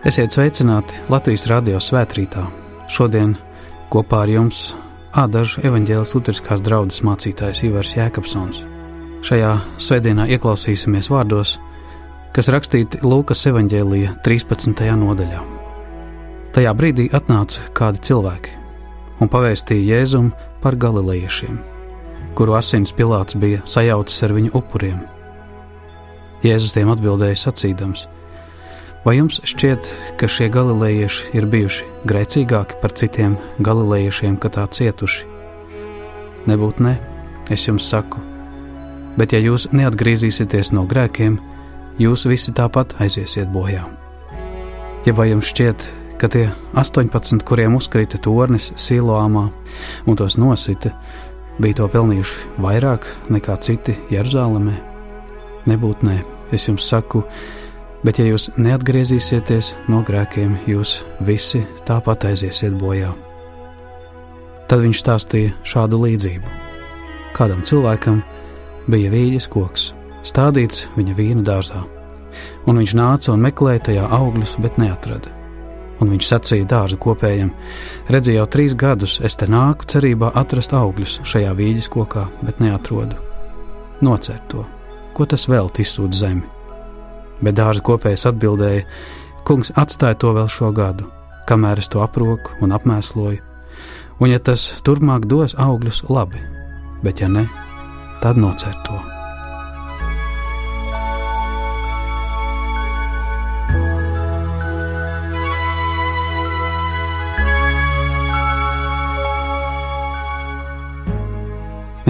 Esiet sveicināti Latvijas radio svētkrītā. Šodien kopā ar jums Ādažu evaņģēlis Lutriskās draudzes mācītājs Ivars Jēkabsons. Šajā svētdienā ieklausīsimies vārdos, kas rakstīti Lūkas evaņģēlīja 13. nodaļā. Tajā brīdī atnāca kādi cilvēki un pavēstīja Jēzum par galilejiešiem, kuru asins Pilārs bija sajaucis ar viņu upuriem. Jēzus tiem atbildēja sacīdams: Vai jums šķiet, ka šie galilejieši ir bijuši grēcīgāki par citiem galilejiešiem, ka tā cietuši? Nebūt ne, es jums saku, bet ja jūs neatgriezīsieties no grēkiem, jūs visi tāpat aiziesiet bojā. Ja vai jums šķiet, ka tie 18, kuriem uzkrita tornis Siloāmā un tos nosita, bija to pelnījuši vairāk nekā citi Jeruzalemē? Nebūt nē, es jums saku, Bet, ja jūs neatgriezīsieties no grēkiem, jūs visi tāpat aiziesiet bojā. Tad viņš stāstīja šādu līdzību. Kādam cilvēkam bija vīļas koks, stādīts viņa vīna dārzā, un viņš nāca un meklēja tajā augļus, bet neatrada. Un viņš sacīja dārza kopējam: Redzi, jau trīs gadus es te nāku cerībā atrast augļus šajā vīļas kokā, bet neatrodu. Nocērt to, ko tas vēl izsūta zemi Bet dārza kopējs atbildēja: Kungs atstāja to vēl šo gadu, kamēr es to aproku un apmēsloju, un ja tas turpmāk dos augļus, labi, bet ja ne, tad nocer to.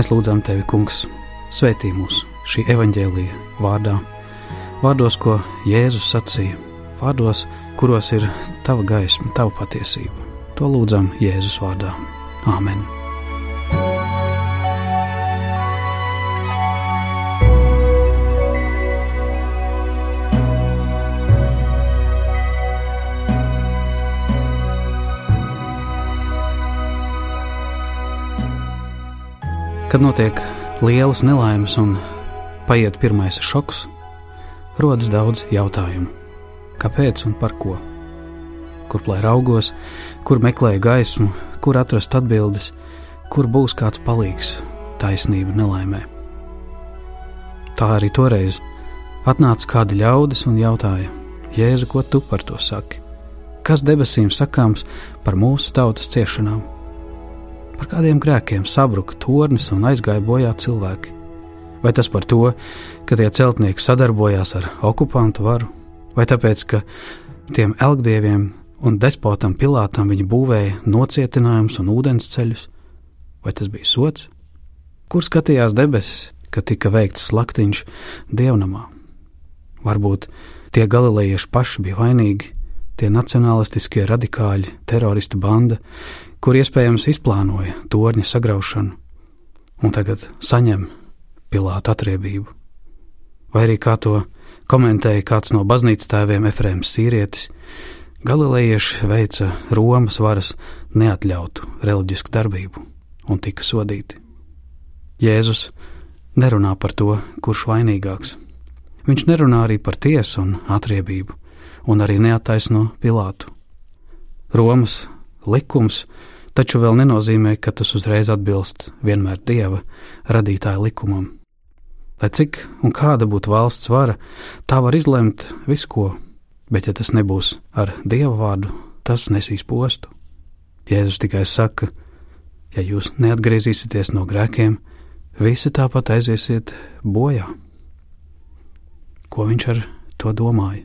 Mēs lūdzam tevi, Kungs, svētī mūs šī evaņģēlīja vārdā vārdos, ko Jēzus sacīja, vārdos, kuros ir tava gaisma, tava patiesība. To lūdzam Jēzus vārdā. Āmen! Kad notiek lielas nelaimes un paiet pirmais šoks, rodas daudz jautājumu. Kāpēc un par ko? Kur lai raugos, kur meklēju gaismu, kur atrast atbildes, kur būs kāds palīgs taisnība nelaimē. Tā arī toreiz atnāca kādi ļaudis un jautāja: Jēzu, ko tu par to saki? Kas debesīm sakāms par mūsu tautas ciešanām? Par kādiem grēkiem sabruka tornis un aizgāja bojā cilvēki? Vai tas par to, ka tie celtnieki sadarbojās ar okupantu varu, vai tāpēc, ka tiem elgdieviem un despotam Pilātam viņi būvēja nocietinājumus un ūdensceļus, vai tas bija sots? Kur skatījās debesis, kad tika veikts slaktiņš dievnamā? Varbūt tie galilejieši paši bija vainīgi, tie nacionālistiskie radikāļi, teroristu banda, kur iespējams izplānoja torņa sagraušanu, un tagad saņem Pilāta atriebību. Vai arī kā to komentēja kāds no baznīcas tēviem, Efrēms Sīrietis, galilejieši veica Romas varas neatļautu reliģisku darbību un tika sodīti. Jēzus nerunā par to, kurš vainīgāks. Viņš nerunā arī par tiesu un atriebību, un arī neattaisno Pilātu. Romas likums taču vēl nenozīmē, ka tas uzreiz atbilst vienmēr dieva radītāja likumam. Lai cik un kāda būtu valsts vara, tā var izlemt visu ko, bet ja tas nebūs ar dievu vārdu, tas nesīs postu. Jēzus tikai saka, ja jūs neatgriezīsieties no grēkiem, visi tāpat aiziesiet bojā. Ko viņš ar to domāja?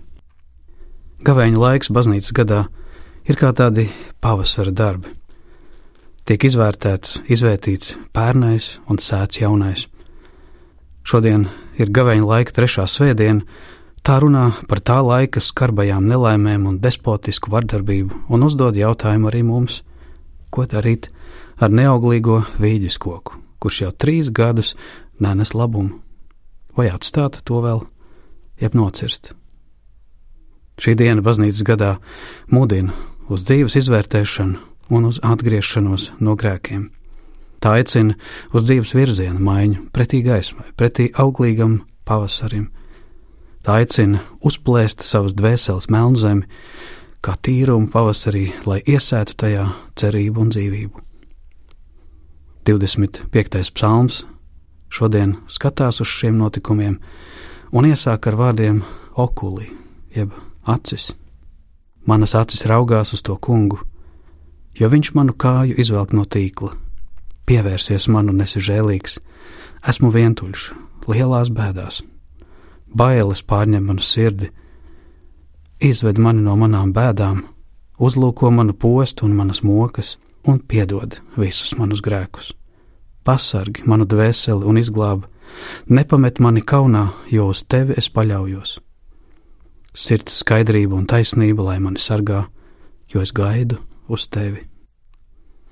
Gavēņa laiks baznīcas gadā ir kā tādi pavasara darbi. Tiek izvērtēts, izvērtīts pērnais un sēts jaunais. Šodien ir gaveņa laika trešā svētdiena, tā runā par tā laika skarbajām nelaimēm un despotisku vardarbību, un uzdod jautājumu arī mums, ko darīt ar neauglīgo vīģes koku, kurš jau trīs gadus nenes labumu, vai atstāt to vēl, jeb nocirst. Šī diena baznīcas gadā mudina uz dzīves izvērtēšanu un uz atgriešanos no grēkiem. Tā aicina uz dzīves virziena maiņu, pretī gaismai, pretī auglīgam pavasarim. Tā aicina uzplēst savas dvēseles melnzemi, kā tīrumu pavasarī, lai iesētu tajā cerību un dzīvību. 25. psalms šodien skatās uz šiem notikumiem un iesāk ar vārdiem okuli, jeb acis. Manas acis raugās uz to kungu, jo viņš manu kāju izvelk no tīkla. Pievērsies man un esi žēlīgs, esmu vientuļš, lielās bēdās. Bailes pārņem manu sirdi, izved mani no manām bēdām, uzlūko manu postu un manas mokas, un piedod visus manus grēkus. Pasargi manu dvēseli un izglābi, nepamet mani kaunā, jo uz tevi es paļaujos. Sirds skaidrība un taisnība, lai mani sargā, jo es gaidu uz tevi.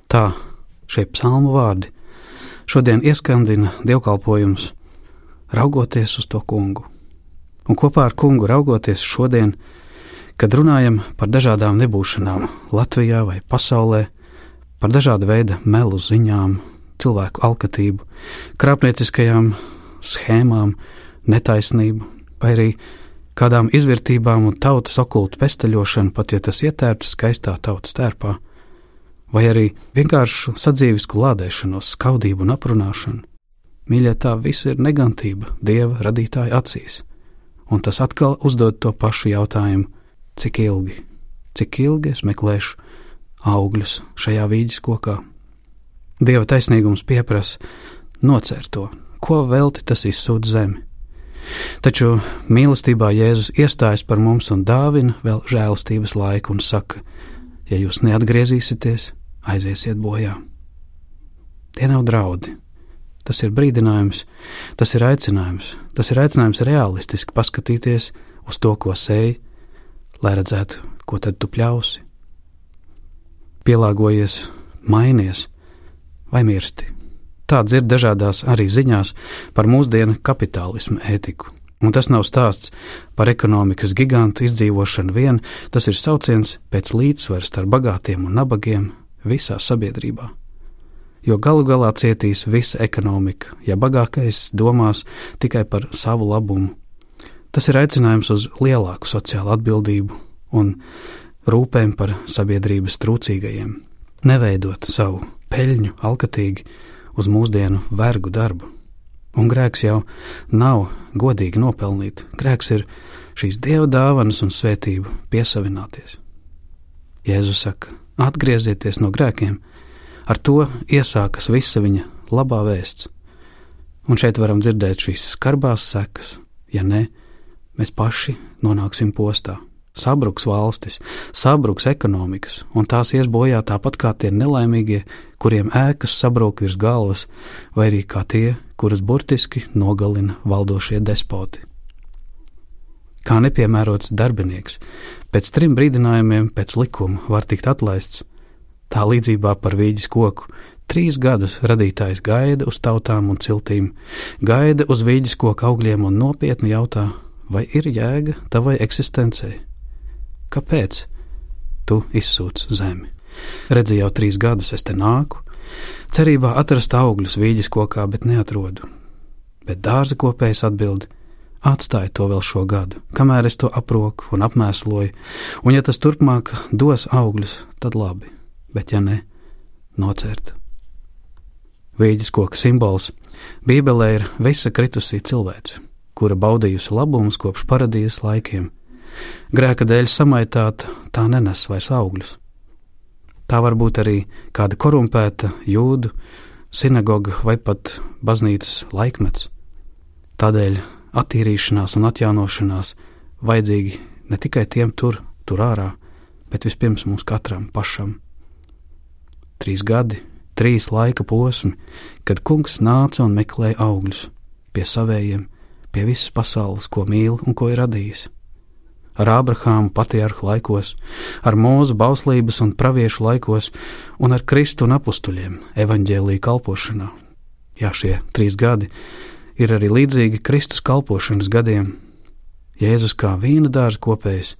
Tā šie psalmu vārdi šodien ieskandina dievkalpojums, raugoties uz to kungu. Un kopā ar kungu raugoties šodien, kad runājam par dažādām nebūšanām Latvijā vai pasaulē, par dažādu veidu melu ziņām, cilvēku alkatību, krāpnieciskajām schēmām, netaisnību, vai arī kādām izvērtībām un tautas okultu pesteļošanu, pat ja tas ietērpts skaistā tautas tērpā, vai arī vienkāršu sadzīvisku lādēšanos, skaudību un aprunāšanu. Mīļā, tā viss ir negantība dieva radītāja acīs, un tas atkal uzdod to pašu jautājumu: cik ilgi, cik ilgi es meklēšu augļus šajā vīģes kokā? Dieva taisnīgums pieprasa nocērt to, ko velti tas izsūta zemi. Taču mīlestībā Jēzus iestājas par mums un dāvina vēl žēlastības laiku un saka: Ja jūs neatgriezīsieties, aiziesiet bojā. Tie nav draudi. Tas ir brīdinājums, tas ir aicinājums, tas ir aicinājums realistiski paskatīties uz to, ko sēž, lai redzētu, ko tad tu pļausi. Pielāgojies, mainies vai mirsti. Tāds ir dažādās arī ziņās par mūsdienu kapitālismu ētiku. Un tas nav stāsts par ekonomikas gigantu izdzīvošanu vien, tas ir sauciens pēc līdzsvara starp bagātiem un nabagiem visā sabiedrībā. Jo galu galā cietīs visa ekonomika, ja bagātais domās tikai par savu labumu. Tas ir aicinājums uz lielāku sociālu atbildību un rūpēm par sabiedrības trūcīgajiem. Neveidot savu peļņu alkatīgi, uz mūsdienu vergu darbu. Un grēks jau nav godīgi nopelnīt. Grēks ir šīs dieva dāvanas un svētību piesavināties. Jēzus saka: atgriezieties no grēkiem, ar to iesākas visa viņa labā vēsts. Un šeit varam dzirdēt šīs skarbās sekas, ja ne, mēs paši nonāksim postā sabruks valstis, sabruks ekonomikas, un tās ies bojā tāpat kā tie nelaimīgie, kuriem ēkas sabrūk virs galvas, vai arī kā tie, kurus burtiski nogalina valdošie despoti. Kā nepiemērots darbinieks, pēc trim brīdinājumiem pēc likuma var tikt atlaists, tā līdzībā par vīģis koku Trīs gadus radītājs gaida uz tautām un ciltīm, gaida uz vīģes koku augļiem un nopietni jautā, vai ir jēga tavai eksistencei. Kāpēc tu izsūc zemi? Redzi, jau trīs gadus es te nāku, cerībā atrast augļus vīģes kokā, bet neatrodu. Bet dārza kopējs atbild: atstāj to vēl šo gadu, kamēr es to aproku un apmēsloju, un ja tas turpmāk dos augļus, tad labi, bet ja ne, nocērt. Vīģes koka simbols Bībelē ir visa kritusī cilvēce, kura baudījusi labumus kopš paradīzes laikiem Grēka dēļ samaitāta, tā nenes vairs augļus. Tā var būt arī kāda korumpēta jūdu, sinagoga vai pat baznīcas laikmets. Tādēļ attīrīšanās un atjaunošanās vajadzīgi ne tikai tiem tur, tur ārā, bet vispirms mums katram pašam. Trīs gadi, trīs laika posmi, kad kungs nāca un meklēja augļus pie savējiem, pie visas pasaules, ko mīl un ko ir radījis ar Ābrahāmu patriarhu laikos, ar mūzu bauslības un praviešu laikos, un ar Kristu un apstuļiem evaņģēlīja kalpošanā. Jā, šie trīs gadi ir arī līdzīgi Kristus kalpošanas gadiem. Jēzus kā vīna dārza kopējs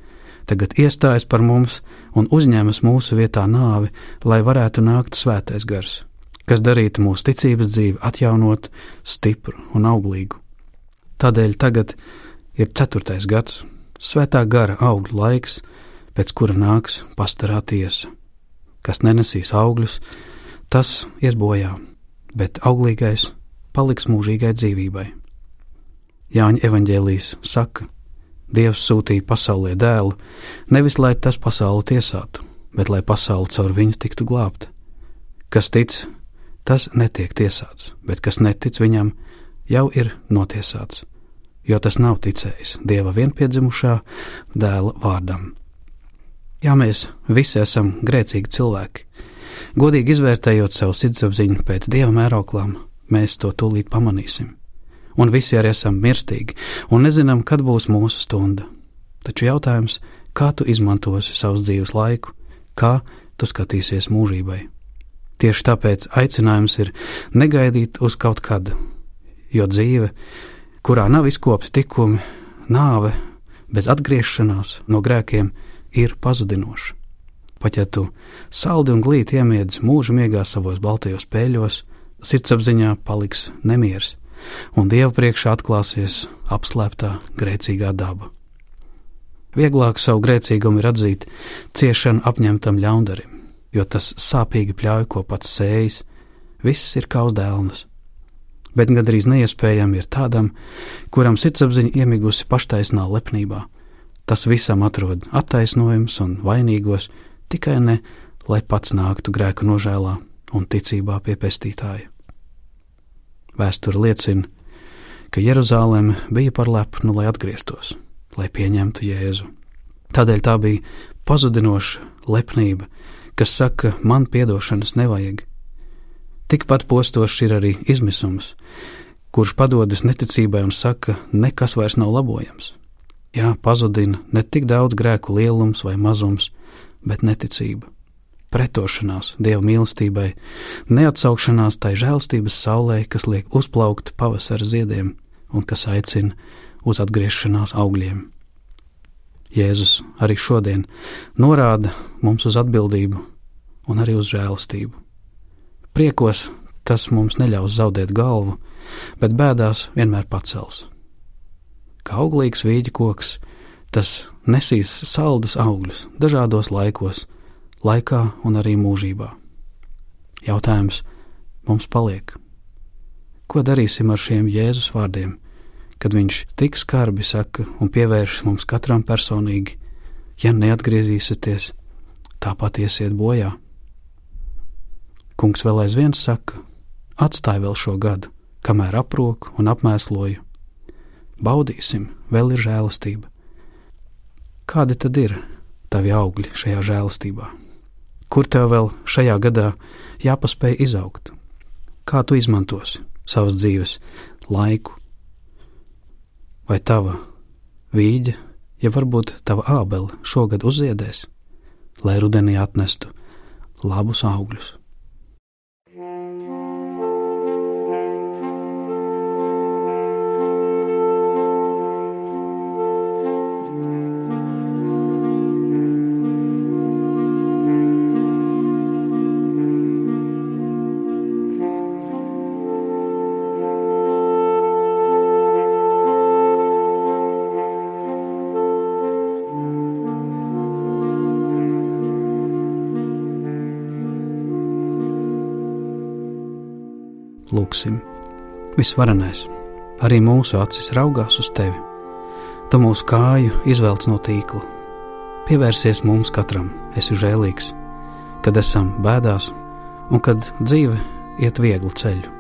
tagad iestājas par mums un uzņemas mūsu vietā nāvi, lai varētu nākt svētais gars, kas darītu mūsu ticības dzīvi atjaunot, stipru un auglīgu. Tādēļ tagad ir ceturtais gads, svētā gara augļu laiks, pēc kura nāks pastarā tiesa. Kas nenesīs augļus, tas ies bojā, bet auglīgais paliks mūžīgai dzīvībai. Jāņa evaņģēlīs saka, Dievs sūtīja pasaulē dēlu, nevis lai tas pasauli tiesātu, bet lai pasaule caur viņu tiktu glābta. Kas tic, tas netiek tiesāts, bet kas netic viņam, jau ir notiesāts, jo tas nav ticējis Dieva vienpiedzimušā dēla vārdam. Jā, mēs visi esam grēcīgi cilvēki. Godīgi izvērtējot savu sirdsapziņu pēc dieva mēroklām, mēs to tūlīt pamanīsim un visi arī esam mirstīgi, un nezinām, kad būs mūsu stunda. Taču jautājums, kā tu izmantosi savus dzīves laiku, kā tu skatīsies mūžībai. Tieši tāpēc aicinājums ir negaidīt uz kaut kad, jo dzīve, kurā nav izkopti tikumi, nāve, bez atgriešanās no grēkiem, ir pazudinoša. Pat ja tu saldi un glīti iemiedz mūža miegā savos baltajos pēļos, sirdsapziņā paliks nemieris un Dieva priekšā atklāsies apslēptā grēcīgā daba. Vieglāk savu grēcīgumu ir atzīt ciešanu apņemtam ļaundarim, jo tas sāpīgi pļauj, ko pats sējis, viss ir kā uz dēlnas. Bet gandrīz neiespējami ir tādam, kuram sirdsapziņa iemigusi paštaisnā lepnībā. Tas visam atrod attaisnojums un vainīgos tikai ne, lai pats nāktu grēku nožēlā un ticībā pie pestītāja. Vēsture liecina, ka Jeruzaleme bija par lepnu, lai atgrieztos, lai pieņemtu Jēzu. Tādēļ tā bija pazudinoša lepnība, kas saka, man piedošanas nevajag. Tikpat postošs ir arī izmisums, kurš padodas neticībai un saka, nekas vairs nav labojams. Jā, pazudina ne tik daudz grēku lielums vai mazums, bet neticība pretošanās Dieva mīlestībai, neatsaukšanās tai žēlstības saulē, kas liek uzplaukt pavasara ziediem un kas aicina uz atgriešanās augļiem. Jēzus arī šodien norāda mums uz atbildību un arī uz žēlastību. Priekos tas mums neļaus zaudēt galvu, bet bēdās vienmēr pacels. Kā auglīgs vīģa koks, tas nesīs saldus augļus dažādos laikos, laikā un arī mūžībā. Jautājums mums paliek. Ko darīsim ar šiem Jēzus vārdiem, kad viņš tik skarbi saka un pievēršas mums katram personīgi, ja neatgriezīsieties, tāpat iesiet bojā? Kungs vēl aizvien saka, atstāj vēl šo gadu, kamēr aproku un apmēsloju. Baudīsim, vēl ir žēlastība. Kādi tad ir tavi augļi šajā žēlastībā? Kur tev vēl šajā gadā jāpaspēj izaugt. Kā tu izmantosi savas dzīves laiku, vai tava vīģa, ja varbūt tava ābele šogad uzziedēs, lai rudenī atnestu labus augļus. Lūksim, visvarenais, arī mūsu acis raugās uz tevi. Tu mūsu kāju izvelc no tīkla. Pievērsies mums katram, esi žēlīgs, kad esam bēdās un kad dzīve iet vieglu ceļu.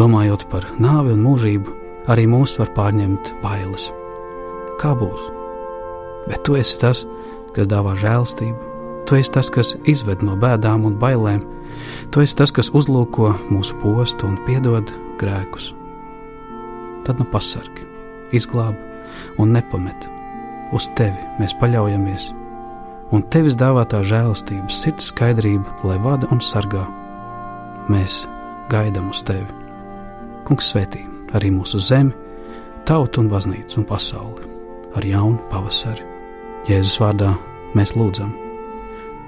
Domājot par nāvi un mūžību, arī mūs var pārņemt bailes. Kā būs? Bet tu esi tas, kas dāvā žēlstību, Tu esi tas, kas izved no bēdām un bailēm. Tu esi tas, kas uzlūko mūsu postu un piedod grēkus. Tad nu pasargi, izglāb un nepamet. Uz tevi mēs paļaujamies, un tevis dāvātā žēlastības sirds skaidrība, lai vada un sargā. Mēs gaidām uz tevi. Kungs svētī arī mūsu zemi, tautu un baznīcu un pasauli ar jaunu pavasari. Jēzus vārdā mēs lūdzam!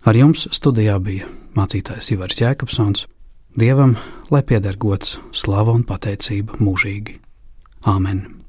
Ar jums studijā bija mācītājs Ivars Jēkabsons. Dievam, lai pieder gods, slava un pateicība mūžīgi. Āmen!